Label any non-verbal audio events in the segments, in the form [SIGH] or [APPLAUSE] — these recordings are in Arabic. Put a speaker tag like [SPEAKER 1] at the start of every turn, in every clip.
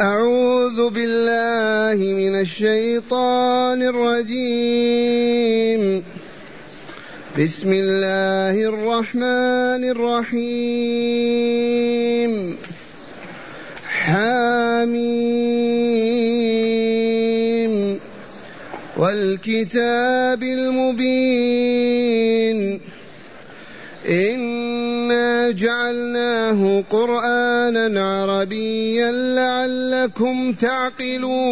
[SPEAKER 1] أعوذ بالله من الشيطان الرجيم. بسم الله الرحمن الرحيم. حاميم والكتاب المبين إنا جعلناه قرآنا عربيا لعلكم تعقلون.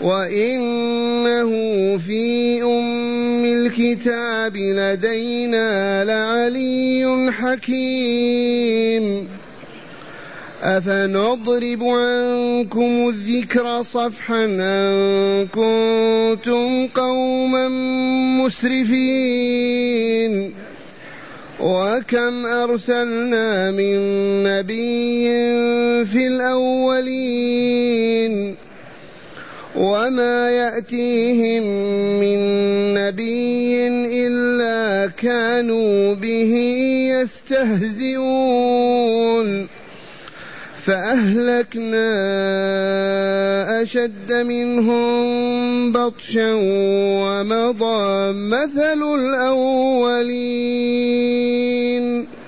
[SPEAKER 1] وإنه في أم الكتاب لدينا لعلي حكيم. أفنضرب عنكم الذكر صفحا أن كنتم قوما مسرفين. وكم أرسلنا من نبي في الأولين وما يأتيهم من نبي إلا كانوا به يستهزئون. فأهلكنا أشد منهم بطشا ومضى مثل الأولين.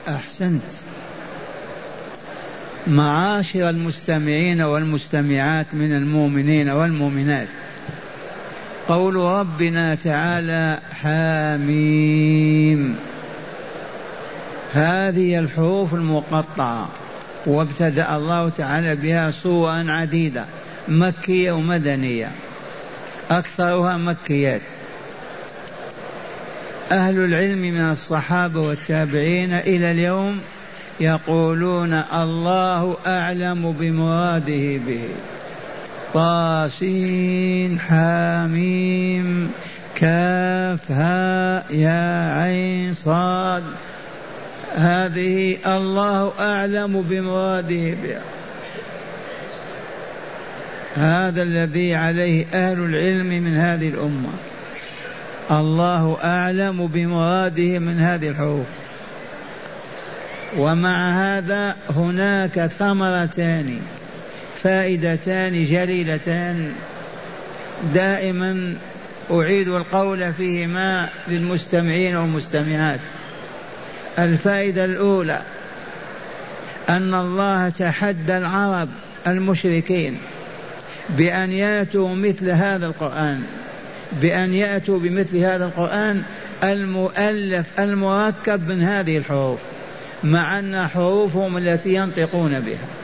[SPEAKER 2] أحسنت. معاشر المستمعين والمستمعات من المؤمنين والمؤمنات. قول ربنا تعالى حاميم. هذه الحروف المقطعة. وابتدأ الله تعالى بها صورا عديده مكية ومدنية. أكثرها مكيات. أهل العلم من الصحابة والتابعين إلى اليوم يقولون الله أعلم بمراده به. طاسين حاميم كاف ها يا عين صاد. هذه الله أعلم بمراده بها. هذا الذي عليه أهل العلم من هذه الأمة. الله أعلم بمراده من هذه الحروف. ومع هذا هناك ثمرتان فائدتان جليلتان. دائما أعيد القول فيهما للمستمعين والمستمعات. الفائدة الأولى أن الله تحدى العرب المشركين بأن يأتوا مثل هذا القرآن بأن يأتوا بمثل هذا القرآن المؤلف المركب من هذه الحروف مع أن حروفهم التي ينطقون بها.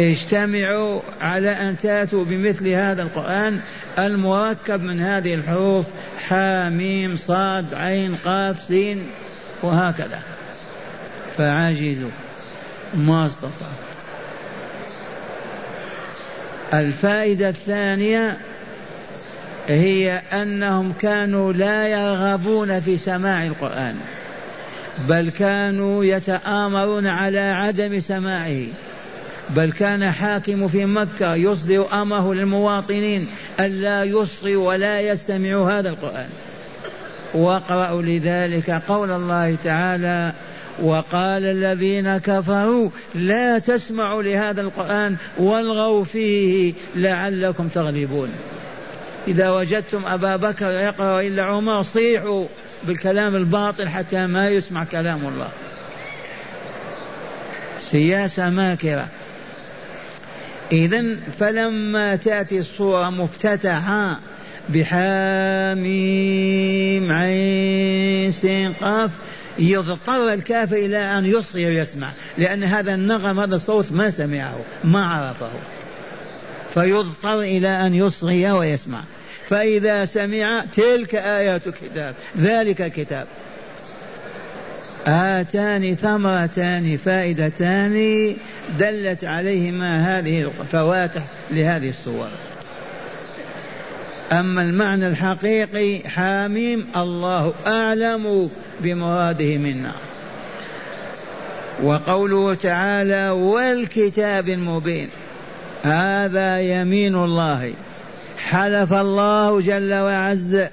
[SPEAKER 2] اجتمعوا على أن تأتوا بمثل هذا القرآن المركب من هذه الحروف حاميم صاد عين قاف سين وهكذا. فعجزوا ما استطاعوا. الفائدة الثانية هي أنهم كانوا لا يرغبون في سماع القرآن بل كانوا يتآمرون على عدم سماعه. بل كان حاكم في مكة يصدر أمره للمواطنين ألا يصغوا ولا يستمعوا هذا القرآن. واقرأوا لذلك قول الله تعالى وقال الذين كفروا لا تسمعوا لهذا القرآن والغوا فيه لعلكم تغلبون. إذا وجدتم أبا بكر يقرأ إلا عمر صيحوا بالكلام الباطل حتى ما يسمع كلام الله. سياسة ماكرة. إذا فلما تأتي الصورة مفتتحة بحاميم عين سين قاف يضطر الكافر إلى أن يصغي ويسمع لأن هذا النغم هذا الصوت ما سمعه ما عرفه. فيضطر إلى أن يصغي ويسمع. فإذا سمع تلك آيات الكتاب ذلك الكتاب. هاتان ثمرتان فائدتان دلت عليهما هذه الفواتح لهذه الصور. أما المعنى الحقيقي حاميم الله أعلم بمراده منا. وقوله تعالى والكتاب المبين. هذا يمين الله. حلف الله جل وعز.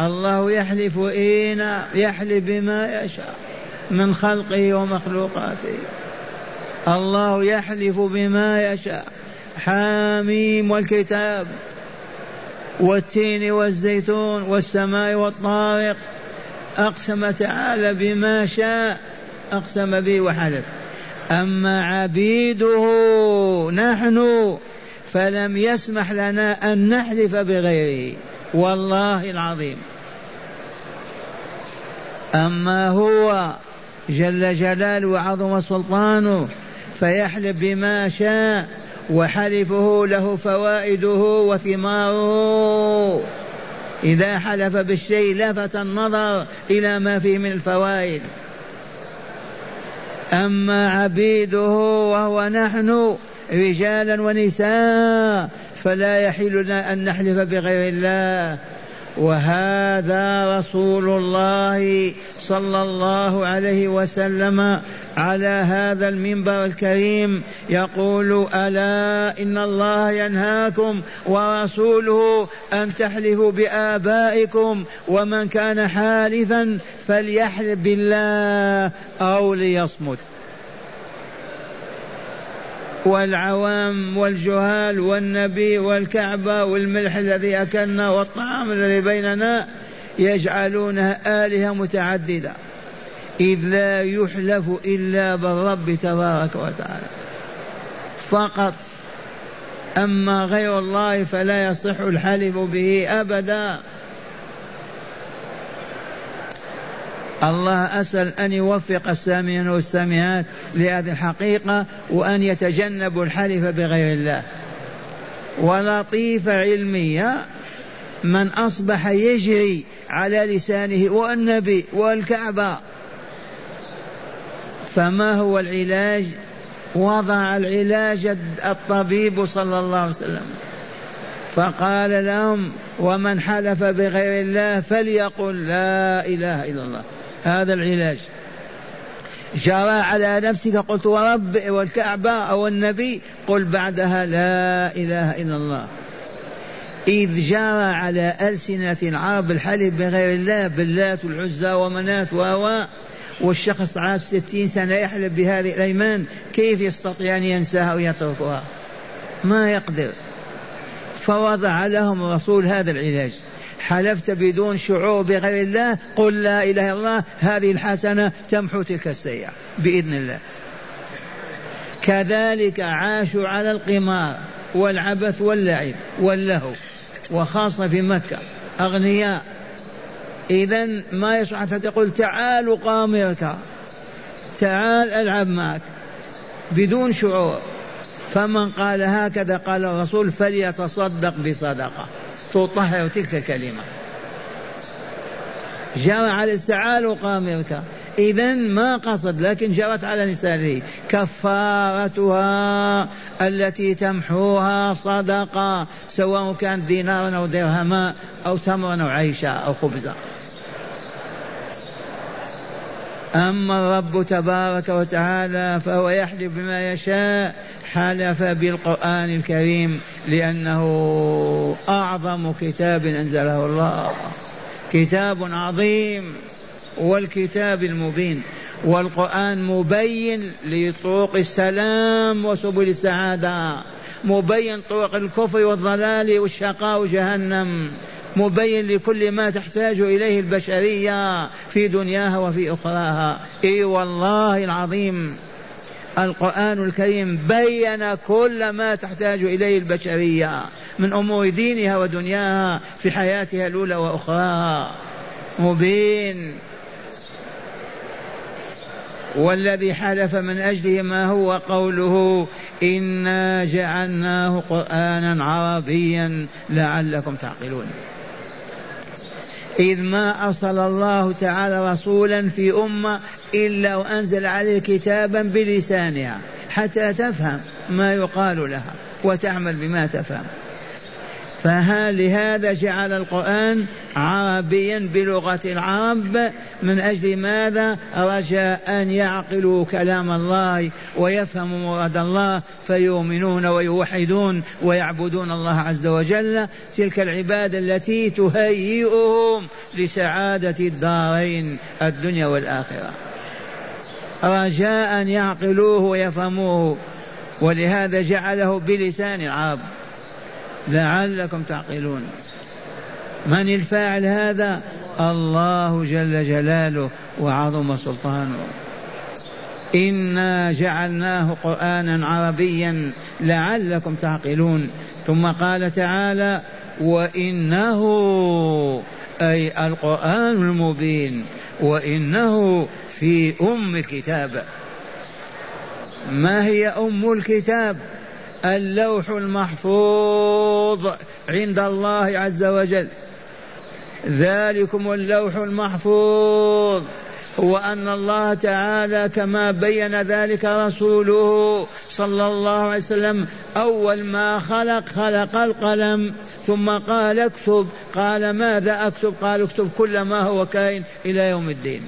[SPEAKER 2] الله يحلف إينا يحلف بما يشاء. من خلقه ومخلوقاته. الله يحلف بما يشاء. حاميم والكتاب والتين والزيتون والسماء والطارق. أقسم تعالى بما شاء. أقسم به وحلف. أما عبيده نحن فلم يسمح لنا أن نحلف بغيره. والله العظيم. أما هو جل جلاله وعظم سلطانه فيحلف بما شاء وحلفه له فوائده وثماره. إذا حلف بالشيء لفت النظر إلى ما فيه من الفوائد. أما عبيده وهو نحن رجالا ونساء فلا يحل لنا أن نحلف بغير الله. وهذا رسول الله صلى الله عليه وسلم على هذا المنبر الكريم يقول ألا إن الله ينهاكم ورسوله أن تحلفوا بآبائكم ومن كان حالفا فليحلف بالله أو ليصمت. والعوام والجهال والنبي والكعبة والملح الذي أكلنا والطعام الذي بيننا يجعلونها آلهة متعددة. إذ لا يحلف إلا بالرب تبارك وتعالى. فقط. أما غير الله فلا يصح الحلف به أبدا. الله أسأل أن يوفق السامعين والسامعات لهذه الحقيقة وأن يتجنبوا الحلف بغير الله. ولطيفة علمية من أصبح يجري على لسانه والنبي والكعبة. فما هو العلاج؟ وضع العلاج الطبيب صلى الله عليه وسلم. فقال لهم ومن حلف بغير الله فليقل لا إله إلا الله. هذا العلاج. جرى على نفسك قلت ورب والكعبة أو النبي قل بعدها لا إله إلا الله. إذ جرى على ألسنة العرب الحلف بغير الله باللات والعزى ومنات و والشخص عاش ستين سنة يحلف بهذه الأيمان كيف يستطيع أن ينساها ويتركها؟ ما يقدر. فوضع لهم الرسول هذا العلاج. حلفت بدون شعور بغير الله قل لا إله إلا الله هذه الحسنة تمحو تلك السيئة بإذن الله. كذلك عاشوا على القمار والعبث واللعب واللهو وخاصة في مكة أغنياء. اذا ما يصح حتى تقول تعال قامرك تعال ألعب معك بدون شعور. فمن قال هكذا قال الرسول فليتصدق بصدقة. تطهر تلك الكلمة. جرى على السعال وقامرك إذا ما قصد لكن جرت على لسانه. كفارتها التي تمحوها صدقة سواء كان دينارا أو درهما أو تمرا أو عيشا أو خبزا. أما الرب تبارك وتعالى فهو يحلف بما يشاء حلف بالقرآن الكريم لأنه أعظم كتاب أنزله الله. كتاب عظيم والكتاب المبين. والقرآن مبين لطرق السلام وسبل السعادة. مبين طرق الكفر والضلال والشقاء وجهنم. مبين لكل ما تحتاج إليه البشرية في دنياها وفي أخراها. إي والله العظيم. القرآن الكريم بين كل ما تحتاج إليه البشرية من أمور دينها ودنياها في حياتها الأولى وأخراها مبين. والذي حلف من أجله ما هو قوله إنا جعلناه قرآنا عربيا لعلكم تعقلون. إذ ما أرسل الله تعالى رسولا في أمة إلا وأنزل عليه كتابا بلسانها حتى تفهم ما يقال لها وتعمل بما تفهم. فهل لهذا جعل القرآن عربيا بلغة العرب؟ من أجل ماذا؟ رجاء أن يعقلوا كلام الله ويفهموا مراد الله فيؤمنون ويوحدون ويعبدون الله عز وجل. تلك العبادة التي تهيئهم لسعادة الدارين الدنيا والآخرة. رجاء يعقلوه ويفهموه ولهذا جعله بلسان العرب. لعلكم تعقلون. من الفاعل هذا؟ الله جل جلاله وعظم سلطانه. إنا جعلناه قرآنا عربيا لعلكم تعقلون. ثم قال تعالى وإنه أي القرآن المبين وإنه في أم الكتاب. ما هي أم الكتاب؟ اللوح المحفوظ عند الله عز وجل. ذلكم اللوح المحفوظ. هو أن الله تعالى كما بين ذلك رسوله صلى الله عليه وسلم أول ما خلق خلق القلم ثم قال اكتب. قال ماذا أكتب؟ قال اكتب كل ما هو كائن إلى يوم الدين.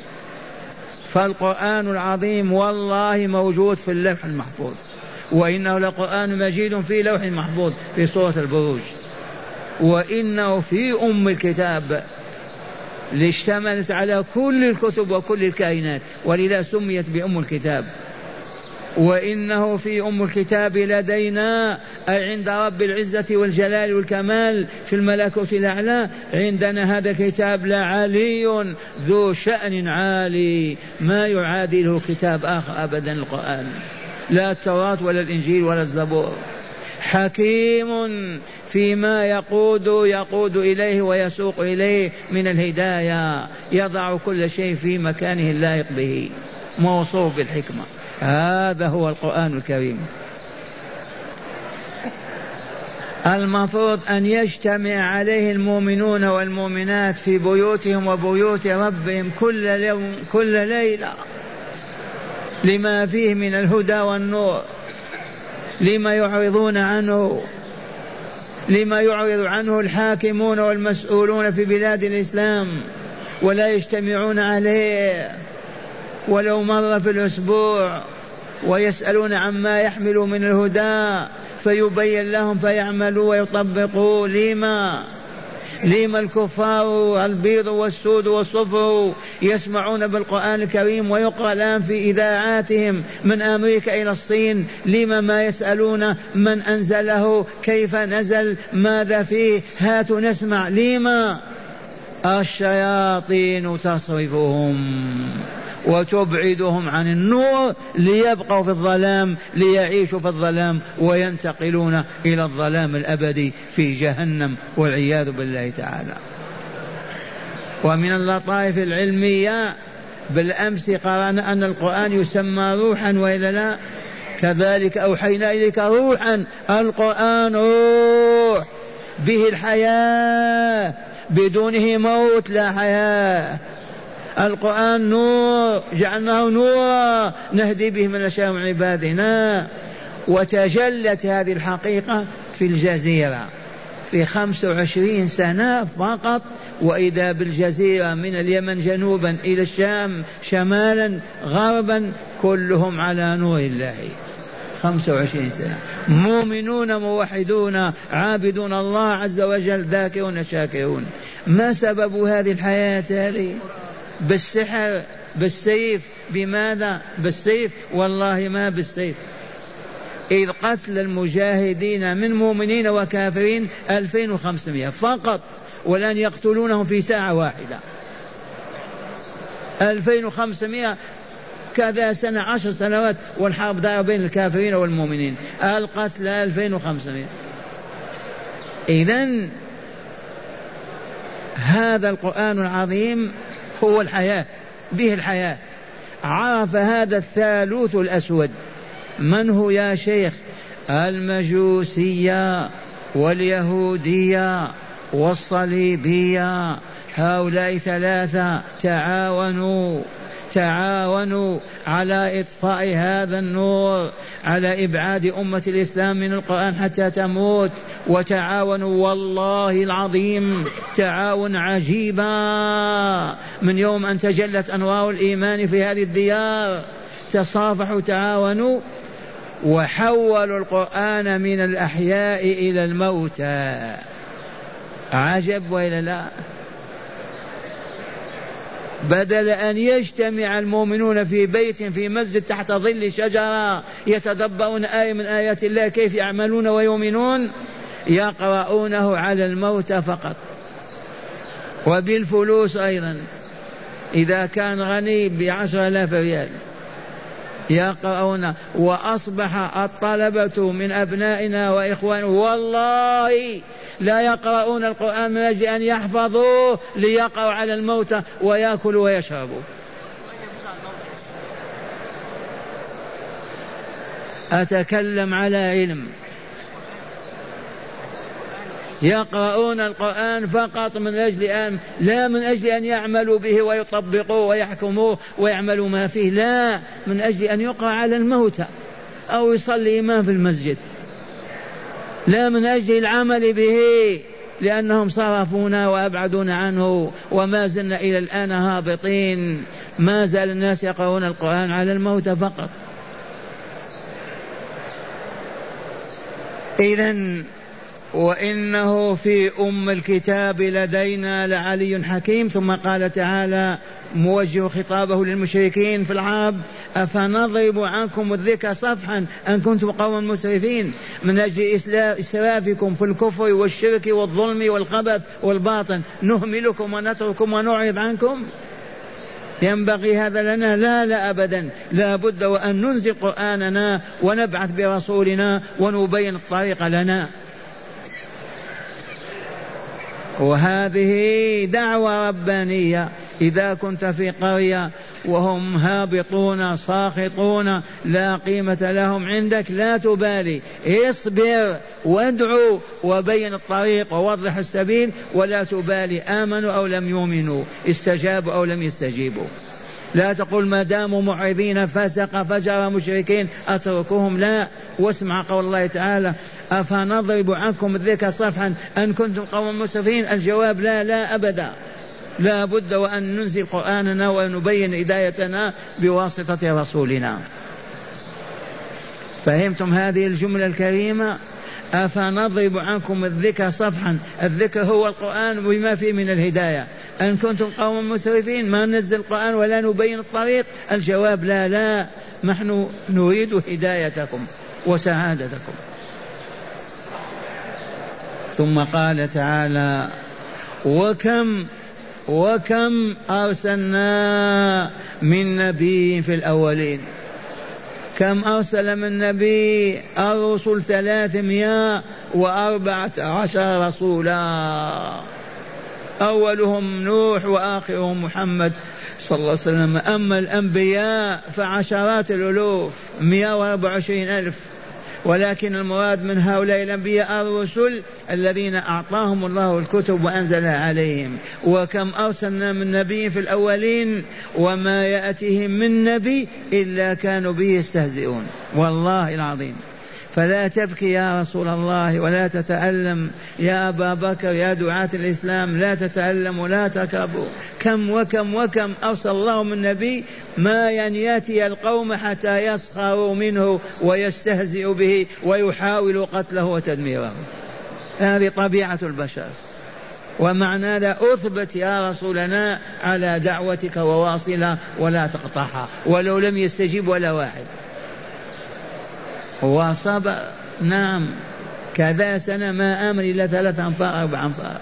[SPEAKER 2] فالقرآن العظيم والله موجود في اللوح المحفوظ. وإنه لقرآن مجيد في لوح محفوظ في سورة البروج. وإنه في أم الكتاب لاشتملت على كل الكتب وكل الكائنات ولذا سميت بأم الكتاب. وإنه في أم الكتاب لدينا أي عند رب العزة والجلال والكمال في الملكوت الأعلى عندنا هذا الكتاب لعلي ذو شأن عالي ما يعادله كتاب آخر أبدا القرآن. لا التوراة ولا الإنجيل ولا الزبور. حكيم فيما يقود يقود إليه ويسوق إليه من الهداية. يضع كل شيء في مكانه اللائق به. موصوف بالحكمة. هذا هو القرآن الكريم. المفروض أن يجتمع عليه المؤمنون والمؤمنات في بيوتهم وبيوت ربهم كل يوم كل ليلة. لما فيه من الهدى والنور لما يعرضون عنه لما يعرض عنه الحاكمون والمسؤولون في بلاد الإسلام ولا يجتمعون عليه ولو مرة في الأسبوع ويسألون عما يحمل من الهدى فيبين لهم فيعملوا ويطبقوا. لما؟ لما الكفار البيض والسود والصفر يسمعون بالقرآن الكريم ويقرأ الآن في إذاعاتهم من أمريكا إلى الصين لما ما يسألون من أنزله كيف نزل ماذا فيه هاتوا نسمع. لما؟ الشياطين تصرفهم. وتبعدهم عن النور ليبقوا في الظلام ليعيشوا في الظلام وينتقلون إلى الظلام الأبدي في جهنم والعياذ بالله تعالى. ومن اللطائف العلمية بالأمس قرأنا أن القرآن يسمى روحا وإلا لا؟ كذلك أوحينا إليك روحا القرآن روح به الحياة بدونه موت لا حياة. القرآن نور جعلناه نورا نهدي به من نشاء من عبادنا. وتجلت هذه الحقيقة في الجزيرة. في خمس وعشرين سنة فقط وإذا بالجزيرة من اليمن جنوبا إلى الشام شمالا غربا كلهم على نور الله. خمسة وعشرين سنة. مؤمنون موحدون عابدون الله عز وجل ذاكرون شاكرون. ما سبب هذه الحياة هذه؟ بالسحر بالسيف. بماذا؟ بالسيف. والله ما بالسيف. إذ قتل المجاهدين من مؤمنين وكافرين 2500 فقط ولن يقتلونهم في ساعة واحدة. 2500 كذا سنة عشر سنوات والحرب دار بين الكافرين والمؤمنين. القتل 2500 إذا هذا القرآن العظيم هو الحياة به الحياة. عرف هذا الثالوث الأسود. من هو يا شيخ؟ المجوسية واليهودية والصليبية. هؤلاء ثلاثة تعاونوا. تعاونوا على إطفاء هذا النور على إبعاد أمة الإسلام من القرآن حتى تموت. وتعاونوا والله العظيم تعاون عجيبا. من يوم أن تجلت أنوار الإيمان في هذه الديار تصافحوا تعاونوا وحولوا القرآن من الأحياء إلى الموتى. عجب وإلا لا؟ بدل أن يجتمع المؤمنون في بيت في مسجد تحت ظل شجرة يتدبرون آية من آيات الله كيف يعملون ويؤمنون؟ يقرؤونه على الموتى فقط. وبالفلوس أيضا. إذا كان غني بعشر آلاف ريال يقرؤون. وأصبح الطلبة من أبنائنا وإخواننا. والله لا يقرؤون القرآن من أجل أن يحفظوه ليقرأوا على الموتى ويأكلوا ويشربوا. أتكلم على علم. يقرؤون القرآن فقط من أجل أن لا من أجل أن يعملوا به ويطبقوه ويحكموه ويعملوا ما فيه لا من أجل أن يقرأ على الموتى أو يصلي إمام في المسجد. لا من أجل العمل به لأنهم صرفونا وأبعدونا عنه وما زلنا إلى الآن هابطين. ما زال الناس يقرؤون القرآن على الموتى فقط. إذا وإنه في أم الكتاب لدينا لعلي حكيم. ثم قال تعالى موجه خطابه للمشركين في العرب أفنضرب عنكم الذكر صفحا أن كنتم قوما مسرفين من أجل إسرافكم في الكفر والشرك والظلم والخبث والباطل نهملكم ونترككم ونعرض عنكم؟ ينبغي هذا لنا؟ لا لا أبدا. لا بد وأن ننزل قرآننا ونبعث برسولنا ونبين الطريق لنا. وهذه دعوة ربانية. إذا كنت في قرية وهم هابطون ساخطون لا قيمة لهم عندك لا تبالي. اصبر وادعو وبين الطريق ووضح السبيل ولا تبالي. آمنوا أو لم يؤمنوا استجابوا أو لم يستجيبوا. لا تقول ما داموا معرضين فسق فجر مشركين. اتركوهم لا. واسمع قول الله تعالى افنضرب عنكم الذكر صفحا أن كنتم قوما مسرفين؟ الجواب لا لا أبدا. لا بد وأن ننزل قرآننا ونبين هدايتنا بواسطة رسولنا. فهمتم هذه الجملة الكريمة؟ أفنضرب عنكم الذكر صفحا؟ الذكر هو القرآن بما فيه من الهداية. أن كنتم قوما مسرفين؟ ما ننزل القرآن ولا نبين الطريق؟ الجواب لا لا. نحن نريد هدايتكم وسعادتكم. ثم قال تعالى وكم وكم أرسلنا من نبي في الأولين؟ كم أرسل من نبي الرسل ثلاثمائة وأربعة عشر رسولا؟ أولهم نوح وآخرهم محمد صلى الله عليه وسلم. أما الأنبياء فعشرات الألوف مئة وأربع وعشرين ألف. ولكن المراد من هؤلاء الأنبياء الرسل الذين أعطاهم الله الكتب وأنزلها عليهم. وكم أرسلنا من نبي في الأولين وما يأتيهم من نبي إلا كانوا به يستهزئون. والله العظيم. فلا تبكي يا رسول الله ولا تتألم. يا أبا بكر يا دعاة الإسلام لا تتألم ولا تكبوا كم وكم وكم أرسل الله من نبي ما أن يأتي القوم حتى يسخروا منه ويستهزئوا به ويحاولوا قتله وتدميره. هذه طبيعة البشر. ومعنى هذا أثبت يا رسولنا على دعوتك وواصلة ولا تقطعها. ولو لم يستجب ولا واحد. وصبر نعم كذا سنة ما آمن إلا ثلاث أنفار أربع أنفار.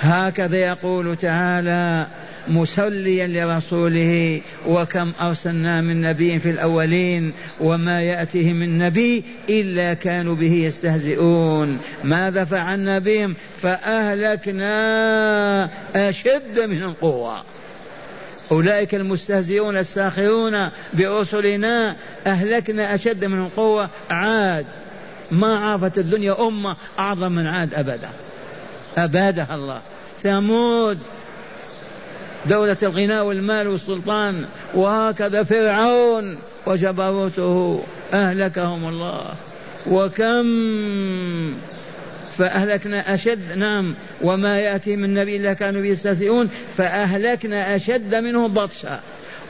[SPEAKER 2] هكذا يقول تعالى مسليا لرسوله وكم أرسلنا من نبي في الأولين وما يأتيه من نبي إلا كانوا به يستهزئون. ماذا فعلنا بهم؟ فأهلكنا أشد منهم قوة أولئك المستهزئون الساخرون برسلنا أهلكنا أشد منهم قوة. عاد ما عرفت الدنيا أمة أعظم من عاد أبدا. أبادها الله. ثمود دولة الغناء والمال والسلطان وهكذا فرعون وجبروته. أهلكهم الله. وكم فأهلكنا أشد نعم. وما يأتي من نبي إلا كانوا يستهزئون. فأهلكنا أشد منهم بطشا.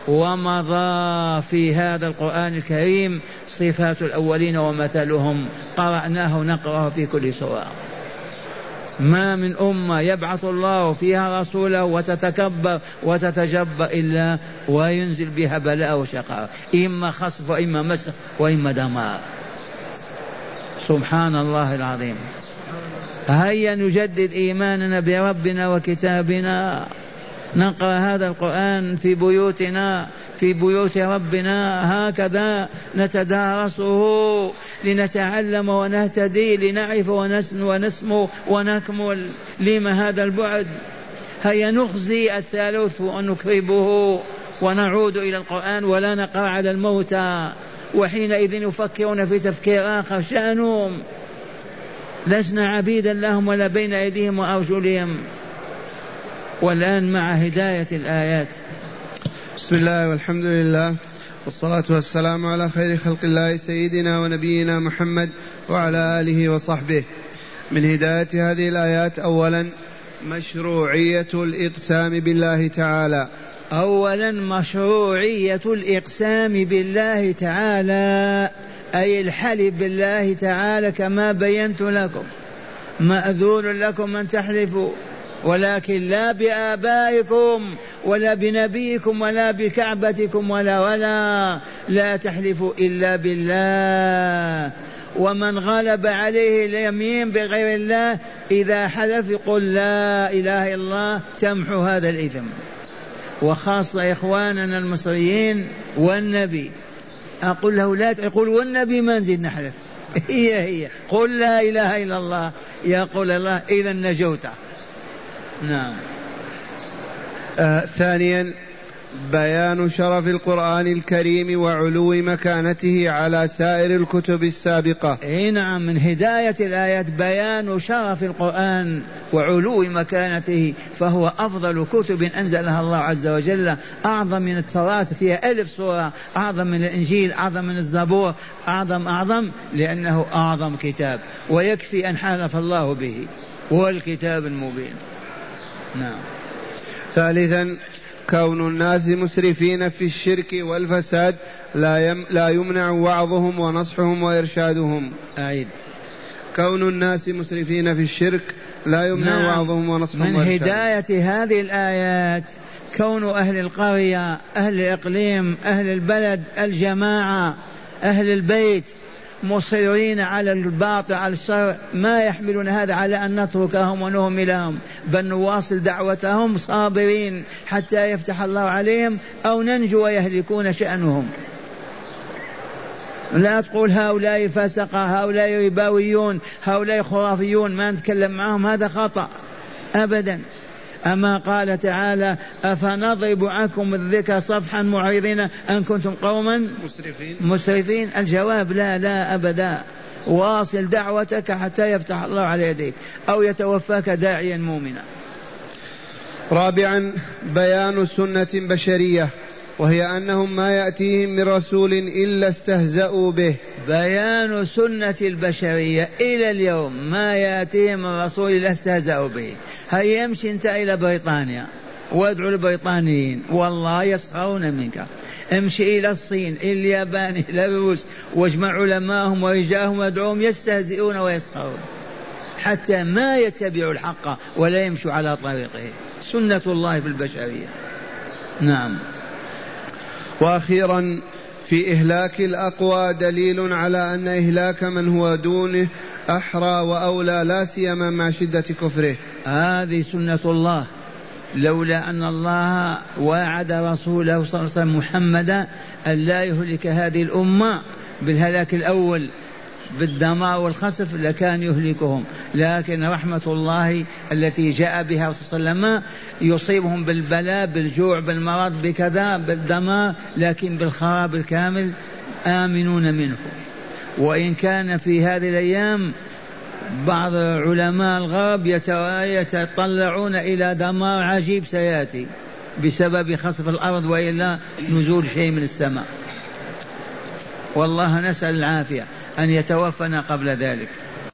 [SPEAKER 2] ومضى في هذا القرآن الكريم صفات الأولين ومثلهم. قرأناه نقرأه في كل سورة. ما من أمة يبعث الله فيها رسوله وتتكبر وتتجبر إلا وينزل بها بلاء وشقاء. إما خصف وإما مسخ وإما دمار. سبحان الله العظيم. هيا نجدد إيماننا بربنا وكتابنا. نقرأ هذا القرآن في بيوتنا في بيوت ربنا. هكذا نتدارسه لنتعلم ونهتدي لنعرف ونسمو ونكمل. لما هذا البعد؟ هيا نخزي الثالوث ونكربه. ونعود إلى القرآن ولا نقرأ على الموتى. وحينئذ يفكرون في تفكير آخر شأنهم لسنا عبيدا لهم ولا بين أيديهم وأرجلهم. والآن مع هداية الآيات.
[SPEAKER 1] بسم الله والحمد لله والصلاة والسلام على خير خلق الله سيدنا ونبينا محمد وعلى آله وصحبه. من هداية هذه الآيات أولا مشروعية الإقسام بالله تعالى.
[SPEAKER 2] أولا مشروعية الإقسام بالله تعالى. أي الحلف بالله تعالى كما بينت لكم مأذون لكم أن تحلفوا. ولكن لا بآبائكم ولا بنبيكم ولا بكعبتكم ولا ولا لا تحلفوا إلا بالله. ومن غلب عليه اليمين بغير الله إذا حلف قل لا إله إلا الله تمحو هذا الإثم. وخاصة إخواننا المصريين والنبي. أقول له لا يقول والنبي ما نزيد نحلف. [LAUGHS] هي هي. قل لا إله إلا الله. يقول الله إذا نجوت. نعم.
[SPEAKER 1] آه ثانيا بيان شرف القرآن الكريم وعلو مكانته على سائر الكتب السابقة.
[SPEAKER 2] إي نعم من هداية الآيات بيان شرف القرآن وعلو مكانته فهو أفضل كتب أنزلها الله عز وجل. أعظم من التوراة فيها ألف سورة. أعظم من الإنجيل أعظم من الزبور أعظم أعظم لأنه أعظم كتاب. ويكفي أن حلف الله به. هو الكتاب المبين. نعم.
[SPEAKER 1] ثالثا كون الناس مسرفين في الشرك والفساد لا يم لا يمنع وعظهم ونصحهم وإرشادهم.
[SPEAKER 2] أعيد.
[SPEAKER 1] كون الناس مسرفين في الشرك لا يمنع نعم وعظهم ونصحهم
[SPEAKER 2] من وإرشادهم. هداية هذه الآيات كون أهل القرية أهل الإقليم أهل البلد الجماعة أهل البيت مصرين على الباطل على الشر ما يحملون هذا على أن نتركهم ونهملهم بل نواصل دعوتهم صابرين حتى يفتح الله عليهم أو ننجو ويهلكون شأنهم. لا تقول هؤلاء فسقة هؤلاء رباويون هؤلاء خرافيون ما نتكلم معهم هذا خطأ أبدا. أما قال تعالى أفنضرب عنكم الذكر صفحا معرضين أن كنتم قوما مسرفين. مسرفين. الجواب لا لا أبدا. واصل دعوتك حتى يفتح الله على يديك أو يتوفاك داعيا مؤمنا.
[SPEAKER 1] رابعا بيان سنة بشرية وهي أنهم ما يأتيهم من رسول إلا استهزأوا به.
[SPEAKER 2] بيان سنة البشرية إلى اليوم ما يأتيهم من رسول إلا استهزأوا به. هيا يمشي أنت إلى بريطانيا. وادعو البريطانيين. والله يسخرون منك. امشي إلى الصين إلى اليابان إلى الروس. واجمع علماءهم ورجالهم وادعوهم يستهزئون ويسخرون. حتى ما يتبعوا الحق ولا يمشوا على طريقه. سنة الله في البشرية. نعم.
[SPEAKER 1] وأخيرا في إهلاك الأقوى دليل على أن إهلاك من هو دونه أحرى وأولى لا سيما مع شدة كفره.
[SPEAKER 2] هذه سنة الله. لولا أن الله واعد رسوله صلى الله عليه وسلم محمدا أن لا يهلك هذه الأمة بالهلاك الأول بالدمار والخسف لكان يهلكهم. لكن رحمة الله التي جاء بها صلى الله عليه وسلم يصيبهم بالبلاء بالجوع بالمرض بكذا بالدمار لكن بالخراب الكامل آمنون منه. وإن كان في هذه الأيام بعض علماء الغرب يتطلعون إلى دمار عجيب سيأتي بسبب خسف الأرض وإلا نزول شيء من السماء. والله نسأل العافية أن يتوفنا قبل ذلك.